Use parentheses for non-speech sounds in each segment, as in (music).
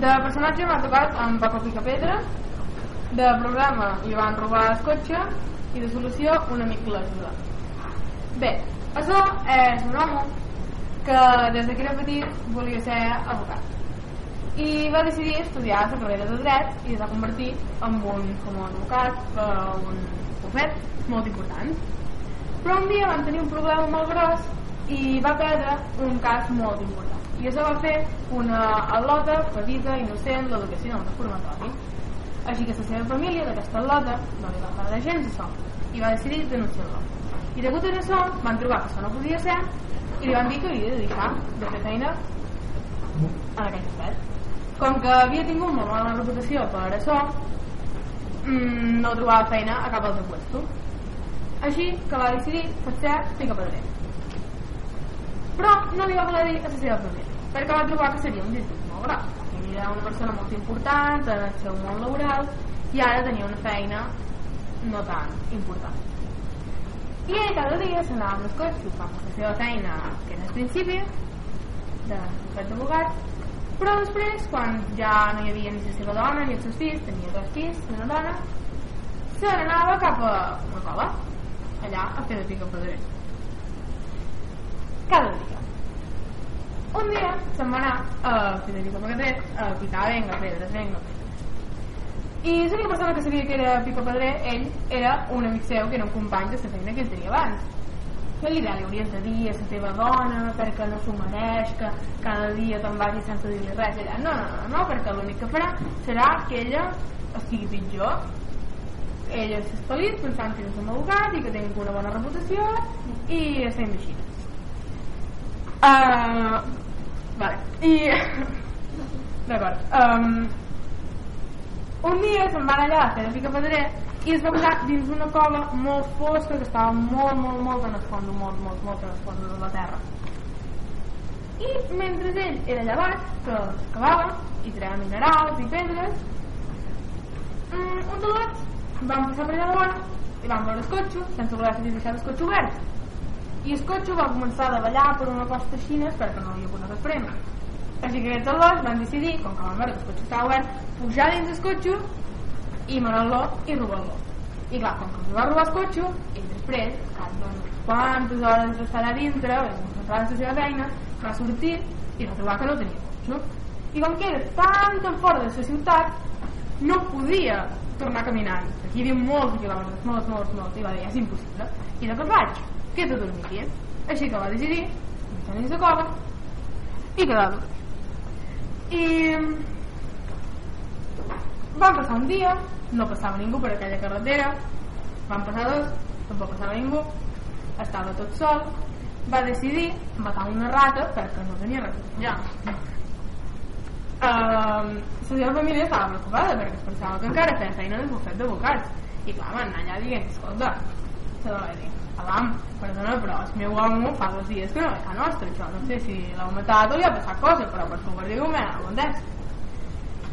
De personatge m'ha tocat amb Paco Picapedra, de programa li van robar el cotxe i de solució un amic l'ajuda. Bé, això és un home que des que era petit volia ser advocat i va decidir estudiar la carrera de dret i es va convertir en un famós advocat per un bufet molt important però un dia van tenir un problema molt gros i va perdre un cas molt important i això va fer una al·lota petita, innocent, l'educació del reformatori així que la seva família d'aquesta al·lota no li va agradar gens això. I va decidir denunciar-lo. I degut a això van trobar que això no podia ser i li van dir que havia de deixar de fer feina en aquell aspecte com que havia tingut molt mala reputació per això mmm, no trobava feina a cap altre puesto així que va decidir fer pica pedrer però no li va voler dir a la seva família perquè va trobar que seria un disgust molt gros era una persona molt important en el seu món laboral i ara tenia una feina no tan important i ell cada dia s'anava amb els cotxes fer la seva feina que era al principi de bufet d'abogat però després, quan ja no hi havia ni la seva dona ni els seus fills, tenia dos fills una dona, se n'anava cap a una cova, allà a fer de pica pedrer. Cada dia. Un dia se'n va anar a fer de pica pedrer, a picar, venga, pedres, venga. I l'única persona que sabia que era pica pedrer, ell, era un amic seu, que era un company de la feina que ell tenia abans que li hauries de dir a la teva dona perquè no s'ho mereix, que cada dia te'n vagi sense dir-li res allà. No, no, no, no, perquè l'únic que farà serà que ella estigui pitjor ella és feliç pensant que és un abogat i que tingui una bona reputació i estem així uh, vale i (laughs) d'acord um, un dia se'n van allà a fer de pica pedrer i es va posar dins una cova molt fosca que estava molt, molt, molt en el fons, molt, molt, molt en el fons de la terra. I mentre ell era allà baix, que excavava i treia minerals i pedres, mm, un de van passar per allà davant i van veure el cotxe, sense voler deixar el cotxe obert. I el cotxe va començar a davallar per una costa xina perquè no havia posat el frem. Així que aquests dos van decidir, com que van veure que el cotxe estava obert, pujar dins el cotxe i manar-lo i robar-lo i clar, com que li va robar el cotxe i després, cap doncs, quantes hores d'estar a dintre concentrar en la seva feina va sortir i va trobar que no tenia cotxe i com que era tan tan fora de la ciutat no podia tornar caminant aquí hi havia molts quilòmetres, molts, molts, molts i va dir, és impossible i de què faig? Que de aquí així que va decidir deixar dins la cova i quedar i va passar un dia no passava ningú per aquella carretera. Van passar dos, tampoc passava ningú. Estava tot sol. Va decidir matar una rata perquè no tenia res. Ja. Uh, la seva família estava preocupada perquè es pensava que encara feia feina de bufet d'advocats i clar, van anar allà dient escolta, se la va dir Alam, perdona, però el meu home fa dos dies que no ve a nostra, això no sé si l'heu matat o li ha passat cosa, però per favor digueu-me, ho entès?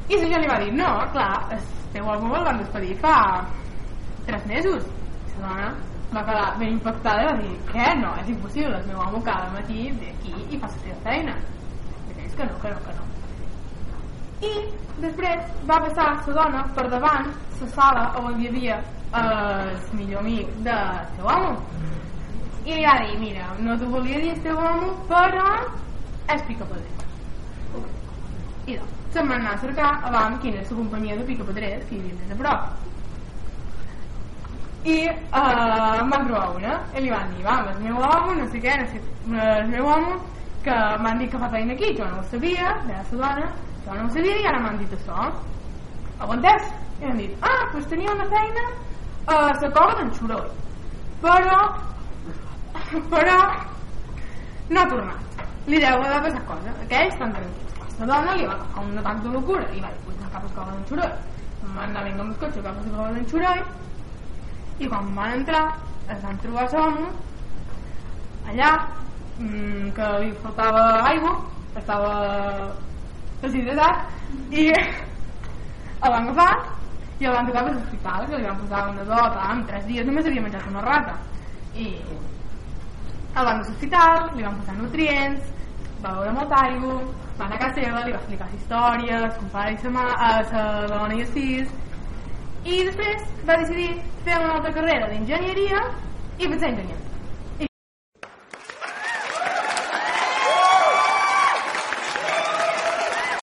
I la li va dir, no, clar, el teu home el van despedir fa tres mesos. I la dona va quedar ben impactada i va dir, què? No, és impossible, el meu home cada matí ve aquí i fa la seva feina. I dius que no, que no, que no. I després va passar la dona per davant la sala on hi havia el millor amic de teu home. I li va dir, mira, no t'ho volia dir el teu home, però és picapedrer. I doncs, se'n van anar a cercar abans quina és la companyia de picapedrers que hi havia més a prop i uh, em van trobar una i li van dir, va, el meu home no sé què, no sé, el meu home que m'han dit que fa feina aquí, jo no ho sabia de la dona, jo no ho sabia i ara m'han dit això entès? i m'han dit, ah, doncs tenia una feina a la cova d'en Xuroi però però no ha tornat li deu haver passat cosa aquells estan tranquils la dona li va agafar un atac de locura i va dir, pues cap a l'escola d'en Xuroi van anar vinga amb el cotxe cap a l'escola d'en Xuroi i quan van entrar es van trobar l'home allà que li faltava aigua estava deshidratat i el van agafar i el van tocar a l'hospital que li van posar una dota en tres dies només havia menjat una rata i el van a l'hospital li van posar nutrients va veure molta aigua, va anar a casa seva, li va explicar la història, son pare i sa, mà, a sa dona i fills, i després va decidir fer una altra carrera d'enginyeria i va ser enginyer.